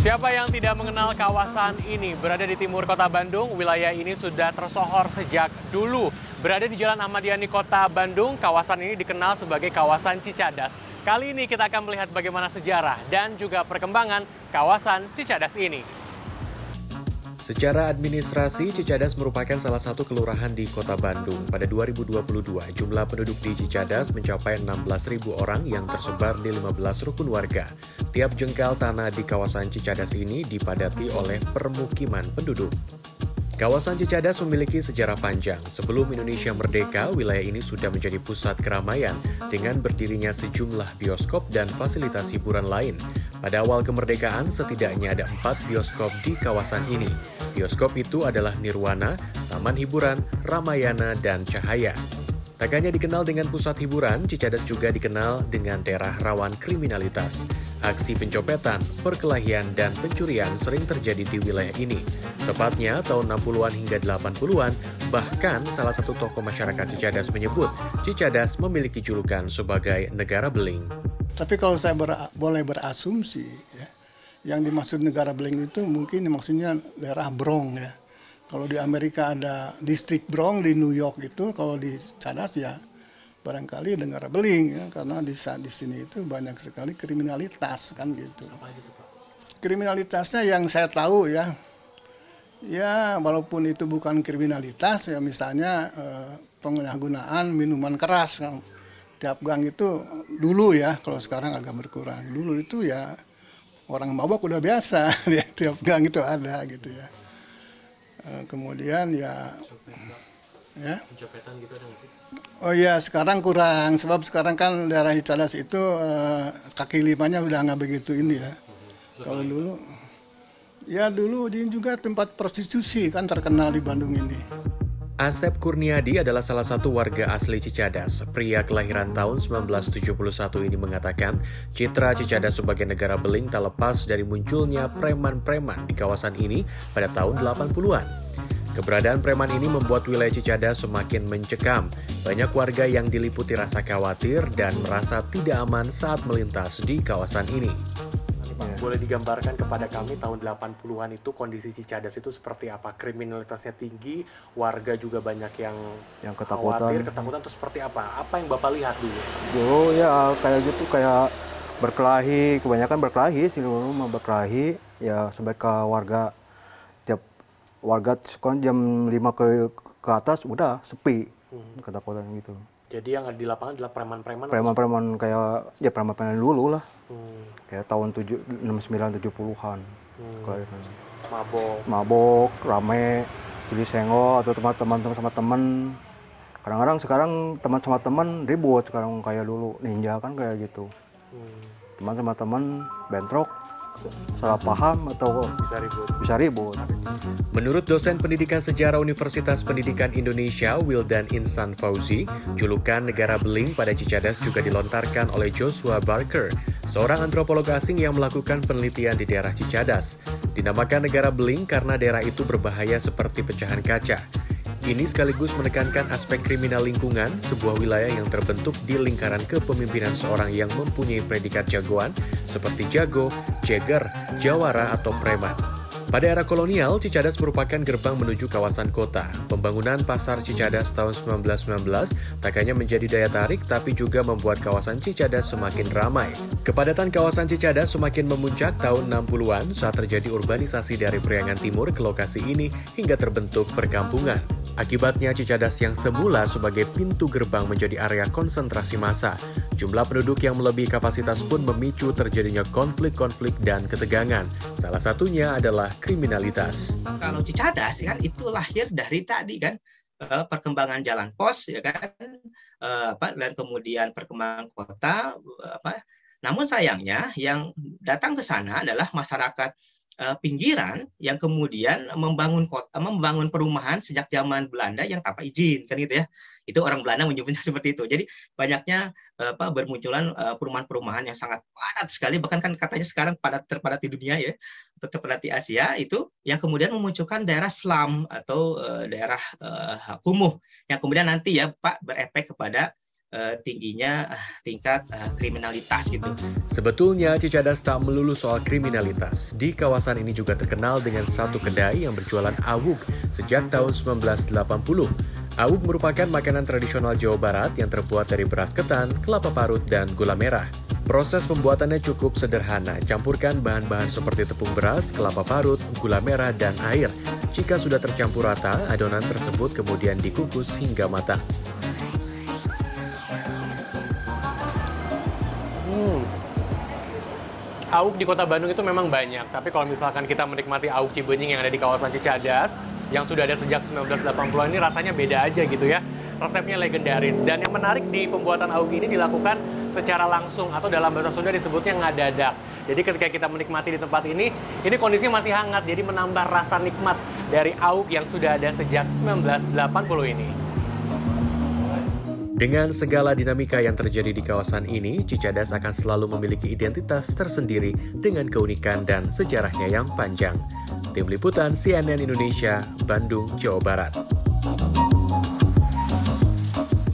Siapa yang tidak mengenal kawasan ini? Berada di timur kota Bandung, wilayah ini sudah tersohor sejak dulu. Berada di Jalan Ahmad Yani Kota Bandung, kawasan ini dikenal sebagai kawasan Cicadas. Kali ini kita akan melihat bagaimana sejarah dan juga perkembangan kawasan Cicadas ini. Secara administrasi, Cicadas merupakan salah satu kelurahan di kota Bandung. Pada 2022, jumlah penduduk di Cicadas mencapai 16.000 orang yang tersebar di 15 rukun warga. Tiap jengkal tanah di kawasan Cicadas ini dipadati oleh permukiman penduduk. Kawasan Cicadas memiliki sejarah panjang. Sebelum Indonesia merdeka, wilayah ini sudah menjadi pusat keramaian dengan berdirinya sejumlah bioskop dan fasilitas hiburan lain. Pada awal kemerdekaan, setidaknya ada empat bioskop di kawasan ini. Bioskop itu adalah Nirwana, Taman Hiburan, Ramayana, dan Cahaya. Tak hanya dikenal dengan pusat hiburan, Cicadas juga dikenal dengan daerah rawan kriminalitas. Aksi pencopetan, perkelahian, dan pencurian sering terjadi di wilayah ini. Tepatnya tahun 60-an hingga 80-an, bahkan salah satu tokoh masyarakat Cicadas menyebut Cicadas memiliki julukan sebagai negara beling. Tapi kalau saya ber, boleh berasumsi, ya, yang dimaksud negara beling itu mungkin maksudnya daerah Bronx ya. Kalau di Amerika ada distrik Bronx di New York itu, kalau di Cicadas ya barangkali negara beling ya karena di saat di sini itu banyak sekali kriminalitas kan gitu. Kriminalitasnya yang saya tahu ya ya walaupun itu bukan kriminalitas ya misalnya eh, penyalahgunaan minuman keras kan. Tiap gang itu dulu ya kalau sekarang agak berkurang. Dulu itu ya orang mabok udah biasa ya tiap gang itu ada gitu ya. Eh, kemudian ya ya. gitu ada sih? Oh iya, sekarang kurang. Sebab sekarang kan daerah Cicadas itu uh, kaki limanya udah nggak begitu ini ya. Hmm. Kalau dulu, ya dulu ini juga tempat prostitusi kan terkenal di Bandung ini. Asep Kurniadi adalah salah satu warga asli Cicadas. Pria kelahiran tahun 1971 ini mengatakan, citra Cicadas sebagai negara beling tak lepas dari munculnya preman-preman di kawasan ini pada tahun 80-an. Keberadaan preman ini membuat wilayah Cicada semakin mencekam. Banyak warga yang diliputi rasa khawatir dan merasa tidak aman saat melintas di kawasan ini. Boleh digambarkan kepada kami tahun 80-an itu kondisi Cicadas itu seperti apa? Kriminalitasnya tinggi, warga juga banyak yang yang ketakutan. Khawatir, ketakutan itu seperti apa? Apa yang Bapak lihat dulu? Dulu ya kayak gitu kayak berkelahi, kebanyakan berkelahi sih dulu berkelahi ya sampai ke warga warga sekolah jam 5 ke ke atas udah sepi hmm. ketakutan gitu jadi yang di lapangan adalah preman-preman preman-preman kayak ya preman-preman dulu lah. Hmm. kayak tahun tujuh enam sembilan tujuh puluhan. Hmm. kayak mabok. Mabok rame jadi senggol atau teman-teman sama teman. Kadang-kadang sekarang teman sama teman ribut sekarang kayak dulu. Ninja kan kayak gitu. Hmm. teman sama teman bentrok salah paham atau bisa ribut. Bisa ribut. Menurut dosen pendidikan sejarah Universitas Pendidikan Indonesia Wildan Insan Fauzi, julukan negara beling pada Cicadas juga dilontarkan oleh Joshua Barker, seorang antropolog asing yang melakukan penelitian di daerah Cicadas. Dinamakan negara beling karena daerah itu berbahaya seperti pecahan kaca. Ini sekaligus menekankan aspek kriminal lingkungan, sebuah wilayah yang terbentuk di lingkaran kepemimpinan seorang yang mempunyai predikat jagoan seperti jago, jeger, jawara, atau preman. Pada era kolonial, Cicadas merupakan gerbang menuju kawasan kota. Pembangunan pasar Cicadas tahun 1919 tak hanya menjadi daya tarik, tapi juga membuat kawasan Cicadas semakin ramai. Kepadatan kawasan Cicadas semakin memuncak tahun 60-an saat terjadi urbanisasi dari Priangan Timur ke lokasi ini hingga terbentuk perkampungan. Akibatnya Cicadas yang semula sebagai pintu gerbang menjadi area konsentrasi massa. Jumlah penduduk yang melebihi kapasitas pun memicu terjadinya konflik-konflik dan ketegangan. Salah satunya adalah kriminalitas. Kalau Cicadas kan itu lahir dari tadi kan eh, perkembangan jalan pos ya kan eh, apa dan kemudian perkembangan kota apa namun sayangnya yang datang ke sana adalah masyarakat uh, pinggiran yang kemudian membangun kota, membangun perumahan sejak zaman Belanda yang tanpa izin kan gitu ya. Itu orang Belanda menyebutnya seperti itu. Jadi banyaknya uh, apa bermunculan uh, perumahan-perumahan yang sangat padat sekali bahkan kan katanya sekarang padat terpadat di dunia ya atau terpadat di Asia itu yang kemudian memunculkan daerah slum atau daerah uh, kumuh yang kemudian nanti ya Pak berefek kepada uh, tingginya uh, tingkat uh, kriminalitas gitu. Sebetulnya Cicadas tak melulu soal kriminalitas. Di kawasan ini juga terkenal dengan satu kedai yang berjualan awuk sejak tahun 1980. Awuk merupakan makanan tradisional Jawa Barat yang terbuat dari beras ketan, kelapa parut, dan gula merah. Proses pembuatannya cukup sederhana. Campurkan bahan-bahan seperti tepung beras, kelapa parut, gula merah, dan air. Jika sudah tercampur rata, adonan tersebut kemudian dikukus hingga matang. Hmm. Auk di kota Bandung itu memang banyak, tapi kalau misalkan kita menikmati auk Cibenying yang ada di kawasan Cicadas, yang sudah ada sejak 1980 ini rasanya beda aja gitu ya. Resepnya legendaris. Dan yang menarik di pembuatan auk ini dilakukan secara langsung atau dalam bahasa Sunda disebutnya ngadadak. Jadi ketika kita menikmati di tempat ini, ini kondisinya masih hangat, jadi menambah rasa nikmat dari auk yang sudah ada sejak 1980 ini. Dengan segala dinamika yang terjadi di kawasan ini, Cicadas akan selalu memiliki identitas tersendiri dengan keunikan dan sejarahnya yang panjang. Tim Liputan CNN Indonesia, Bandung, Jawa Barat.